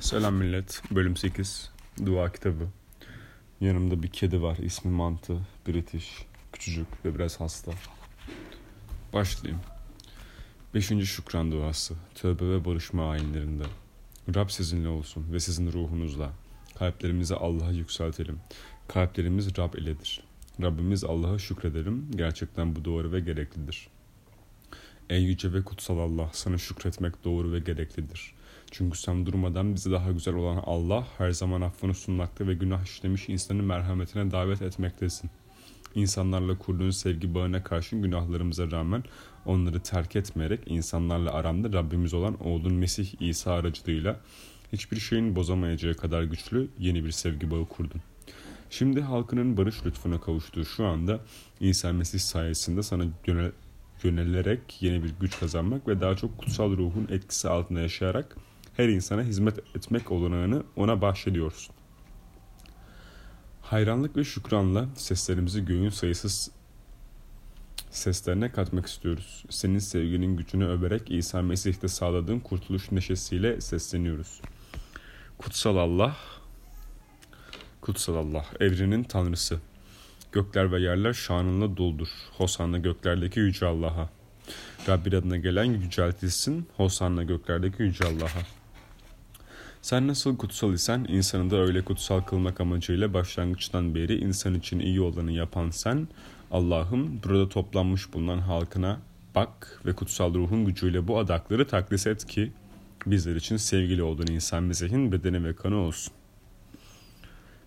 Selam millet. Bölüm 8. Dua kitabı. Yanımda bir kedi var. İsmi Mantı. British. Küçücük ve biraz hasta. Başlayayım. Beşinci şükran duası. Tövbe ve barışma ayinlerinde. Rab sizinle olsun ve sizin ruhunuzla. Kalplerimizi Allah'a yükseltelim. Kalplerimiz Rab iledir. Rabbimiz Allah'a şükredelim. Gerçekten bu doğru ve gereklidir. Ey yüce ve kutsal Allah, sana şükretmek doğru ve gereklidir. Çünkü sen durmadan bize daha güzel olan Allah her zaman affını sunmakta ve günah işlemiş insanı merhametine davet etmektesin. İnsanlarla kurduğun sevgi bağına karşı günahlarımıza rağmen onları terk etmeyerek insanlarla aranda Rabbimiz olan oğlun Mesih İsa aracılığıyla hiçbir şeyin bozamayacağı kadar güçlü yeni bir sevgi bağı kurdun. Şimdi halkının barış lütfuna kavuştuğu şu anda İsa Mesih sayesinde sana yönel yönelerek yeni bir güç kazanmak ve daha çok kutsal ruhun etkisi altında yaşayarak her insana hizmet etmek olanağını ona bahşediyorsun. Hayranlık ve şükranla seslerimizi göğün sayısız seslerine katmak istiyoruz. Senin sevginin gücünü överek İsa Mesih'te sağladığın kurtuluş neşesiyle sesleniyoruz. Kutsal Allah, Kutsal Allah, evrenin tanrısı. Gökler ve yerler şanınla doldur. Hosanna göklerdeki yüce Allah'a. Rabbin adına gelen yüceltilsin. Hosanna göklerdeki yüce Allah'a. Sen nasıl kutsal isen insanı da öyle kutsal kılmak amacıyla başlangıçtan beri insan için iyi olanı yapan sen, Allah'ım burada toplanmış bulunan halkına bak ve kutsal ruhun gücüyle bu adakları takdis et ki bizler için sevgili olduğun insan Mesih'in bedeni ve kanı olsun.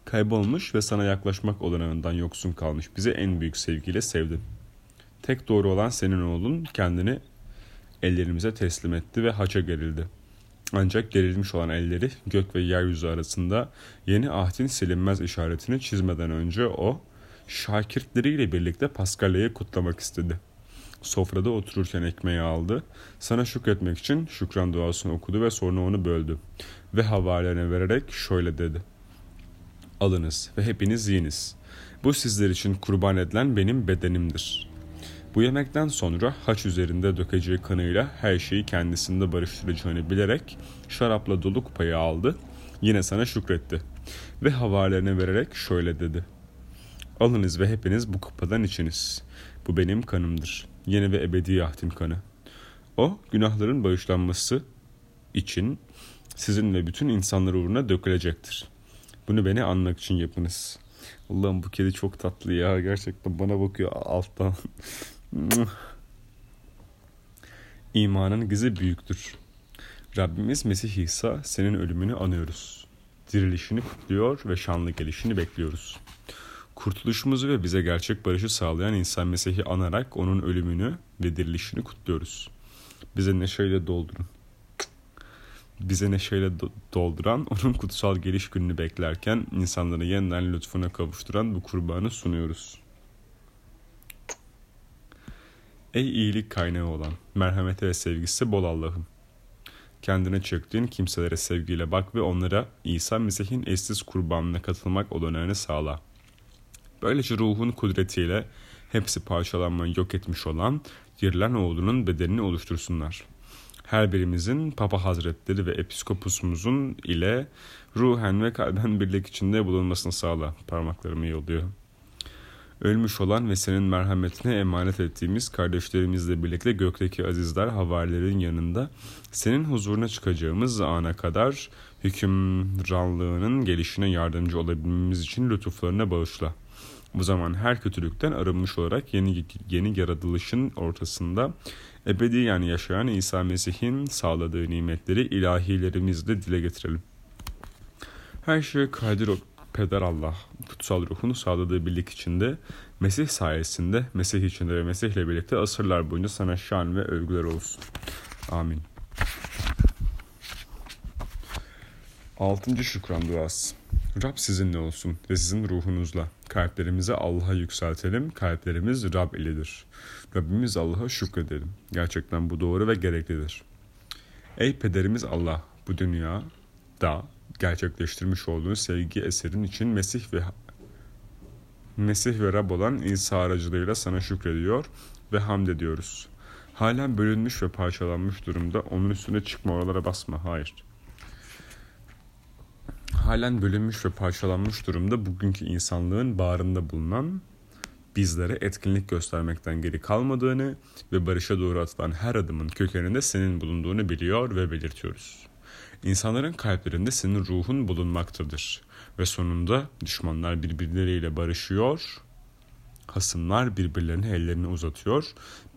Kaybolmuş ve sana yaklaşmak olanağından yoksun kalmış bizi en büyük sevgiyle sevdin. Tek doğru olan senin oğlun kendini ellerimize teslim etti ve haça gerildi. Ancak gerilmiş olan elleri gök ve yeryüzü arasında yeni ahdin silinmez işaretini çizmeden önce o, şakirtleriyle birlikte Paskalya'yı kutlamak istedi. Sofrada otururken ekmeği aldı, sana şükretmek için şükran duasını okudu ve sonra onu böldü. Ve havarilerine vererek şöyle dedi. Alınız ve hepiniz yiyiniz. Bu sizler için kurban edilen benim bedenimdir. Bu yemekten sonra haç üzerinde dökeceği kanıyla her şeyi kendisinde barıştıracağını bilerek şarapla dolu kupayı aldı. Yine sana şükretti. Ve havarilerine vererek şöyle dedi. Alınız ve hepiniz bu kupadan içiniz. Bu benim kanımdır. Yeni ve ebedi ahdim kanı. O günahların bağışlanması için sizin ve bütün insanlar uğruna dökülecektir. Bunu beni anmak için yapınız. Allah'ım bu kedi çok tatlı ya. Gerçekten bana bakıyor alttan. İmanın gizi büyüktür. Rabbimiz Mesih İsa senin ölümünü anıyoruz. Dirilişini kutluyor ve şanlı gelişini bekliyoruz. Kurtuluşumuzu ve bize gerçek barışı sağlayan insan Mesih'i anarak onun ölümünü ve dirilişini kutluyoruz. Bize neşeyle doldurun. Bize neşeyle dolduran, onun kutsal geliş gününü beklerken insanları yeniden lütfuna kavuşturan bu kurbanı sunuyoruz. Ey iyilik kaynağı olan, merhamete ve sevgisi bol Allah'ım. Kendine çöktüğün kimselere sevgiyle bak ve onlara İsa Mesih'in eşsiz kurbanına katılmak olanağını sağla. Böylece ruhun kudretiyle hepsi parçalanmayı yok etmiş olan dirilen oğlunun bedenini oluştursunlar. Her birimizin Papa Hazretleri ve Episkopusumuzun ile ruhen ve kalben birlik içinde bulunmasını sağla. Parmaklarımı yolluyor ölmüş olan ve senin merhametine emanet ettiğimiz kardeşlerimizle birlikte gökteki azizler havarilerin yanında senin huzuruna çıkacağımız ana kadar hükümranlığının gelişine yardımcı olabilmemiz için lütuflarına bağışla. Bu zaman her kötülükten arınmış olarak yeni yeni yaratılışın ortasında ebediyen yaşayan İsa Mesih'in sağladığı nimetleri ilahilerimizle dile getirelim. Her şeye kadir Peder Allah kutsal ruhunu sağladığı birlik içinde Mesih sayesinde Mesih içinde ve Mesih ile birlikte asırlar boyunca sana şan ve övgüler olsun. Amin. Altıncı şükran duası. Rab sizinle olsun ve sizin ruhunuzla. Kalplerimizi Allah'a yükseltelim. Kalplerimiz Rab iledir. Rabbimiz Allah'a şükredelim. Gerçekten bu doğru ve gereklidir. Ey pederimiz Allah, bu dünya da gerçekleştirmiş olduğu sevgi eserin için Mesih ve Mesih ve Rab olan İsa aracılığıyla sana şükrediyor ve hamd ediyoruz. Halen bölünmüş ve parçalanmış durumda onun üstüne çıkma oralara basma. Hayır. halen bölünmüş ve parçalanmış durumda bugünkü insanlığın bağrında bulunan bizlere etkinlik göstermekten geri kalmadığını ve barışa doğru atılan her adımın kökeninde senin bulunduğunu biliyor ve belirtiyoruz. İnsanların kalplerinde senin ruhun bulunmaktadır ve sonunda düşmanlar birbirleriyle barışıyor, hasımlar birbirlerine ellerini uzatıyor,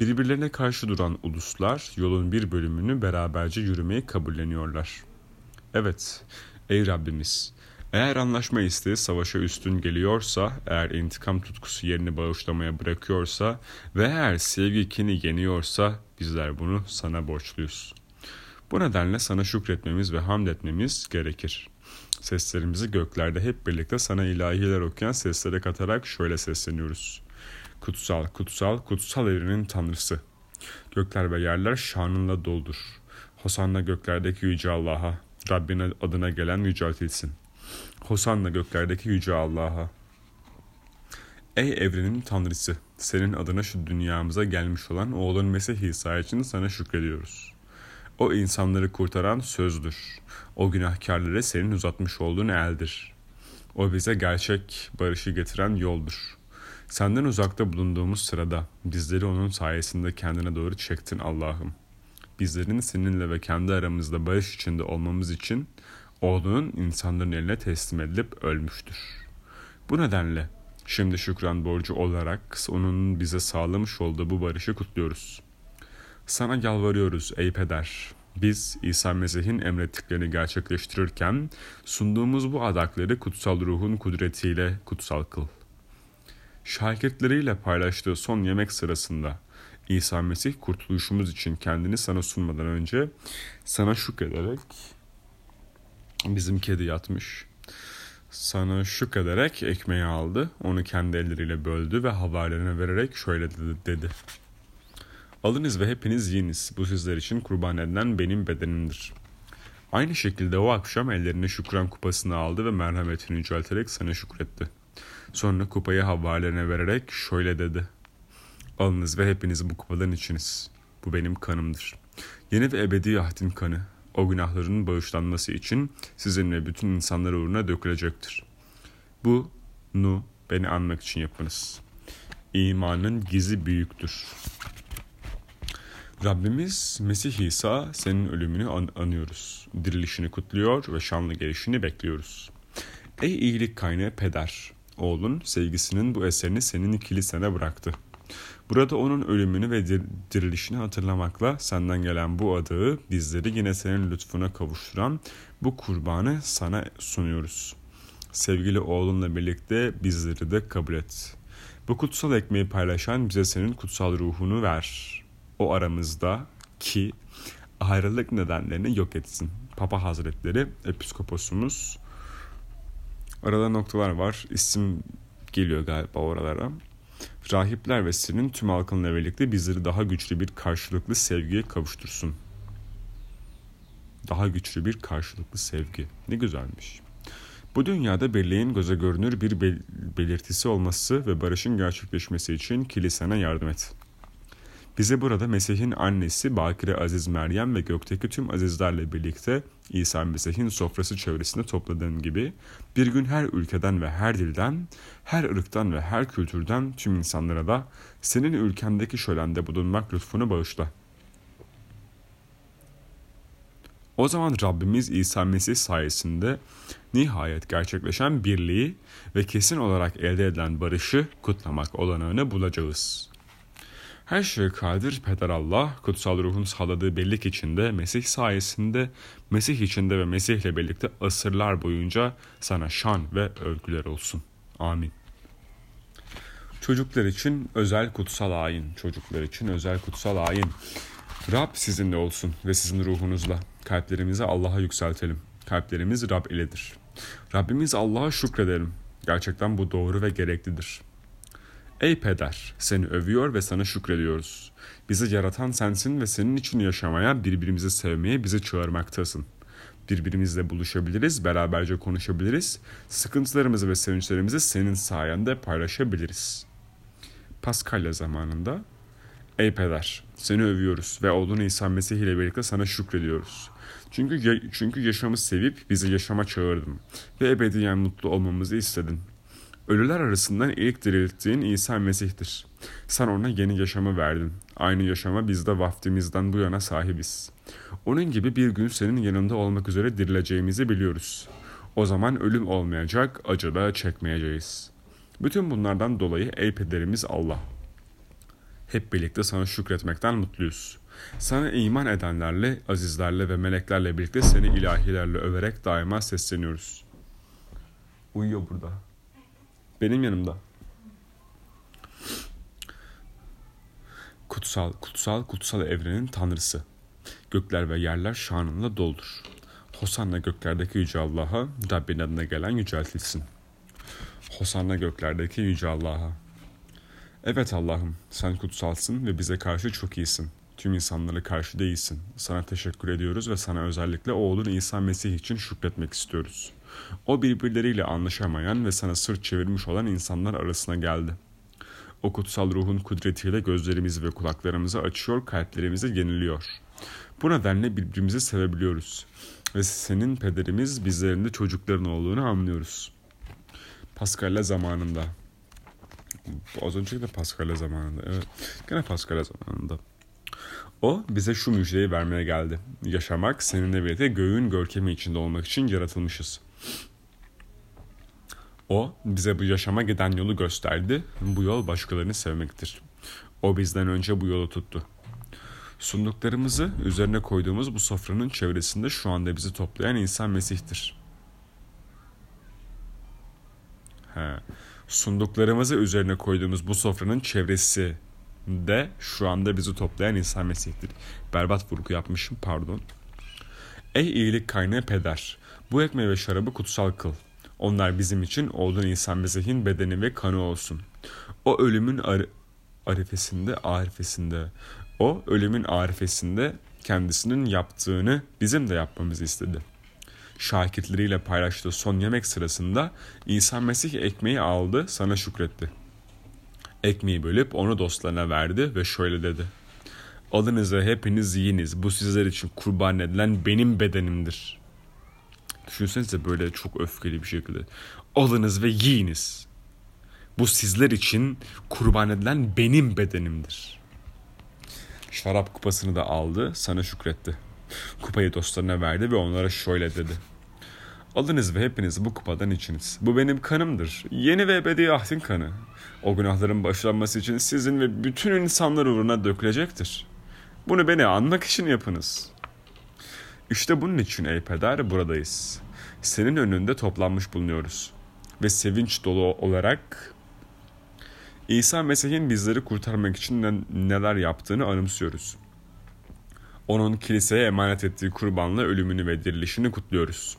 birbirlerine karşı duran uluslar yolun bir bölümünü beraberce yürümeyi kabulleniyorlar. Evet, ey Rabbimiz, eğer anlaşma isteği savaşa üstün geliyorsa, eğer intikam tutkusu yerini bağışlamaya bırakıyorsa ve eğer sevgi kini yeniyorsa bizler bunu sana borçluyuz. Bu nedenle sana şükretmemiz ve hamd etmemiz gerekir. Seslerimizi göklerde hep birlikte sana ilahiler okuyan seslere katarak şöyle sesleniyoruz. Kutsal, kutsal, kutsal evrenin tanrısı. Gökler ve yerler şanınla doldur. Hosanna göklerdeki yüce Allah'a, Rabbin adına gelen yüceltilsin. Hosanna göklerdeki yüce Allah'a. Ey evrenin tanrısı, senin adına şu dünyamıza gelmiş olan oğlun Mesih İsa için sana şükrediyoruz. O insanları kurtaran sözdür. O günahkarlara senin uzatmış olduğun eldir. O bize gerçek barışı getiren yoldur. Senden uzakta bulunduğumuz sırada bizleri onun sayesinde kendine doğru çektin Allah'ım. Bizlerin seninle ve kendi aramızda barış içinde olmamız için oğlunun insanların eline teslim edilip ölmüştür. Bu nedenle şimdi şükran borcu olarak onun bize sağlamış olduğu bu barışı kutluyoruz. Sana yalvarıyoruz ey peder. Biz İsa Mesih'in emrettiklerini gerçekleştirirken sunduğumuz bu adakları kutsal ruhun kudretiyle kutsal kıl. Şagirdleriyle paylaştığı son yemek sırasında İsa Mesih kurtuluşumuz için kendini sana sunmadan önce sana şükrederek bizim kedi yatmış. Sana şükrederek ekmeği aldı, onu kendi elleriyle böldü ve havarilerine vererek şöyle dedi. dedi. Alınız ve hepiniz yiyiniz. Bu sizler için kurban edilen benim bedenimdir. Aynı şekilde o akşam ellerine şükran kupasını aldı ve merhametini yücelterek sana şükretti. Sonra kupayı havarilerine vererek şöyle dedi. Alınız ve hepiniz bu kupadan içiniz. Bu benim kanımdır. Yeni ve ebedi ahdin kanı. O günahların bağışlanması için sizin ve bütün insanlar uğruna dökülecektir. Bu nu beni anmak için yapınız. İmanın gizi büyüktür. Rabbimiz Mesih İsa senin ölümünü an- anıyoruz. Dirilişini kutluyor ve şanlı gelişini bekliyoruz. Ey iyilik kaynağı peder, oğlun sevgisinin bu eserini senin kilisene bıraktı. Burada onun ölümünü ve dir- dirilişini hatırlamakla senden gelen bu adığı bizleri yine senin lütfuna kavuşturan bu kurbanı sana sunuyoruz. Sevgili oğlunla birlikte bizleri de kabul et. Bu kutsal ekmeği paylaşan bize senin kutsal ruhunu ver o aramızda ki ayrılık nedenlerini yok etsin. Papa Hazretleri, Episkoposumuz. Arada noktalar var. İsim geliyor galiba oralara. Rahipler ve senin tüm halkınla birlikte bizleri daha güçlü bir karşılıklı sevgiye kavuştursun. Daha güçlü bir karşılıklı sevgi. Ne güzelmiş. Bu dünyada birliğin göze görünür bir bel- belirtisi olması ve barışın gerçekleşmesi için kilisene yardım et.'' Bizi burada Mesih'in annesi Bakire Aziz Meryem ve gökteki tüm azizlerle birlikte İsa Mesih'in sofrası çevresinde topladığın gibi bir gün her ülkeden ve her dilden, her ırktan ve her kültürden tüm insanlara da senin ülkendeki şölende bulunmak lütfunu bağışla. O zaman Rabbimiz İsa Mesih sayesinde nihayet gerçekleşen birliği ve kesin olarak elde edilen barışı kutlamak olanağını bulacağız.'' Her şeye kadir Peder Allah, kutsal ruhun sağladığı birlik içinde, Mesih sayesinde, Mesih içinde ve Mesih'le birlikte asırlar boyunca sana şan ve övgüler olsun. Amin. Çocuklar için özel kutsal ayin, çocuklar için özel kutsal ayin. Rab sizinle olsun ve sizin ruhunuzla. Kalplerimizi Allah'a yükseltelim. Kalplerimiz Rab iledir. Rabbimiz Allah'a şükredelim. Gerçekten bu doğru ve gereklidir. Ey peder, seni övüyor ve sana şükrediyoruz. Bizi yaratan sensin ve senin için yaşamaya, birbirimizi sevmeye bizi çağırmaktasın. Birbirimizle buluşabiliriz, beraberce konuşabiliriz, sıkıntılarımızı ve sevinçlerimizi senin sayende paylaşabiliriz. Paskalya zamanında, Ey peder, seni övüyoruz ve oğlun İsa Mesih ile birlikte sana şükrediyoruz. Çünkü çünkü yaşamı sevip bizi yaşama çağırdın ve ebediyen mutlu olmamızı istedin. Ölüler arasından ilk dirilttiğin İsa Mesih'tir. Sen ona yeni yaşamı verdin. Aynı yaşama biz de vaftimizden bu yana sahibiz. Onun gibi bir gün senin yanında olmak üzere dirileceğimizi biliyoruz. O zaman ölüm olmayacak, acı da çekmeyeceğiz. Bütün bunlardan dolayı ey pederimiz Allah. Hep birlikte sana şükretmekten mutluyuz. Sana iman edenlerle, azizlerle ve meleklerle birlikte seni ilahilerle överek daima sesleniyoruz. Uyuyor burada. Benim yanımda. Kutsal, kutsal, kutsal evrenin tanrısı. Gökler ve yerler şanınla doldur. Hosanna göklerdeki yüce Allah'a, Rabbin adına gelen yüceltilsin. Hosanna göklerdeki yüce Allah'a. Evet Allah'ım, sen kutsalsın ve bize karşı çok iyisin. Tüm insanlara karşı değilsin. Sana teşekkür ediyoruz ve sana özellikle oğlun İsa Mesih için şükretmek istiyoruz. O birbirleriyle anlaşamayan ve sana sırt çevirmiş olan insanlar arasına geldi. O kutsal ruhun kudretiyle gözlerimizi ve kulaklarımızı açıyor, kalplerimizi yeniliyor. Bu nedenle birbirimizi sevebiliyoruz. Ve senin pederimiz bizlerin de çocukların olduğunu anlıyoruz. Paskalya zamanında. Az önce de Paskalya zamanında. Evet. Gene Paskalya zamanında. O bize şu müjdeyi vermeye geldi. Yaşamak seninle birlikte göğün görkemi içinde olmak için yaratılmışız. O bize bu yaşama giden yolu gösterdi. Bu yol başkalarını sevmektir. O bizden önce bu yolu tuttu. Sunduklarımızı üzerine koyduğumuz bu sofranın çevresinde şu anda bizi toplayan insan Mesih'tir. He. Sunduklarımızı üzerine koyduğumuz bu sofranın çevresi de şu anda bizi toplayan insan Mesih'tir. Berbat vurgu yapmışım pardon. Ey iyilik kaynağı peder, bu ekmeği ve şarabı kutsal kıl. Onlar bizim için oğlun insan Mesih'in bedeni ve kanı olsun. O ölümün ar arifesinde, arifesinde, o ölümün arifesinde kendisinin yaptığını bizim de yapmamızı istedi. Şakitleriyle paylaştığı son yemek sırasında İsa Mesih ekmeği aldı, sana şükretti. Ekmeği bölüp onu dostlarına verdi ve şöyle dedi. Alınız ve hepiniz yiyiniz. Bu sizler için kurban edilen benim bedenimdir. Düşünsenize böyle çok öfkeli bir şekilde. Alınız ve yiyiniz. Bu sizler için kurban edilen benim bedenimdir. Şarap kupasını da aldı, sana şükretti. Kupayı dostlarına verdi ve onlara şöyle dedi. Alınız ve hepiniz bu kupadan içiniz. Bu benim kanımdır. Yeni ve ebedi ahdin kanı. O günahların başlanması için sizin ve bütün insanlar uğruna dökülecektir. Bunu beni anmak için yapınız. İşte bunun için ey peder buradayız. Senin önünde toplanmış bulunuyoruz. Ve sevinç dolu olarak İsa Mesih'in bizleri kurtarmak için neler yaptığını anımsıyoruz. Onun kiliseye emanet ettiği kurbanla ölümünü ve dirilişini kutluyoruz.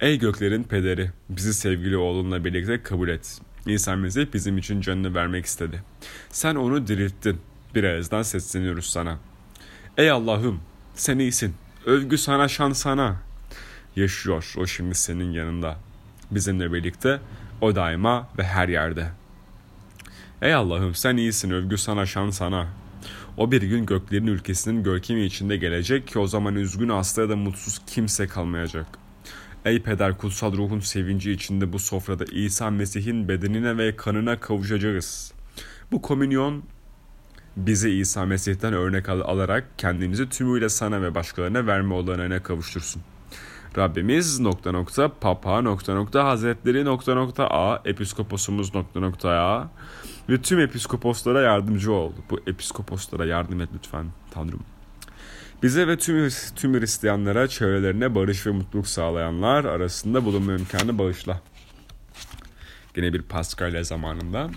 Ey göklerin pederi, bizi sevgili oğlunla birlikte kabul et. İsa Mesih bizim için canını vermek istedi. Sen onu dirilttin. Birazdan sesleniyoruz sana. Ey Allah'ım, sen iyisin. Övgü sana, şan sana. Yaşıyor o şimdi senin yanında. Bizimle birlikte, o daima ve her yerde. Ey Allah'ım sen iyisin, övgü sana, şan sana. O bir gün göklerin ülkesinin görkemi içinde gelecek ki o zaman üzgün hasta ya da mutsuz kimse kalmayacak. Ey peder kutsal ruhun sevinci içinde bu sofrada İsa Mesih'in bedenine ve kanına kavuşacağız. Bu komünyon bizi İsa Mesih'ten örnek al alarak kendimizi tümüyle sana ve başkalarına verme olanağına kavuştursun. Rabbimiz nokta nokta papa nokta nokta hazretleri nokta nokta a episkoposumuz nokta nokta a ve tüm episkoposlara yardımcı ol. Bu episkoposlara yardım et lütfen Tanrım. Bize ve tüm, tüm Hristiyanlara çevrelerine barış ve mutluluk sağlayanlar arasında bulunma imkanı bağışla. Yine bir Paskalya zamanında.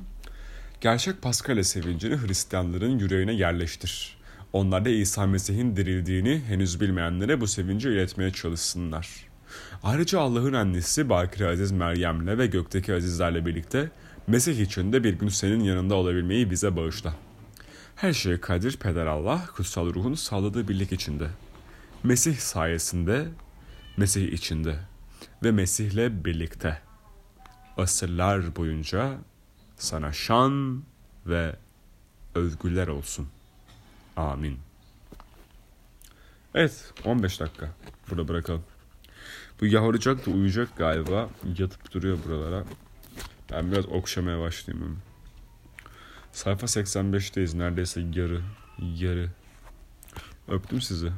Gerçek Paskalya sevincini Hristiyanların yüreğine yerleştir. Onlar da İsa Mesih'in dirildiğini henüz bilmeyenlere bu sevinci iletmeye çalışsınlar. Ayrıca Allah'ın annesi Bakire Aziz Meryem'le ve gökteki azizlerle birlikte Mesih için de bir gün senin yanında olabilmeyi bize bağışla. Her şeye kadir Peder Allah kutsal ruhun sağladığı birlik içinde. Mesih sayesinde, Mesih içinde ve Mesih'le birlikte. Asırlar boyunca sana şan ve övgüler olsun. Amin. Evet 15 dakika. Burada bırakalım. Bu yavrucak da uyuyacak galiba. Yatıp duruyor buralara. Ben biraz okşamaya başlayayım. Sayfa 85'teyiz. Neredeyse yarı. Yarı. Öptüm sizi.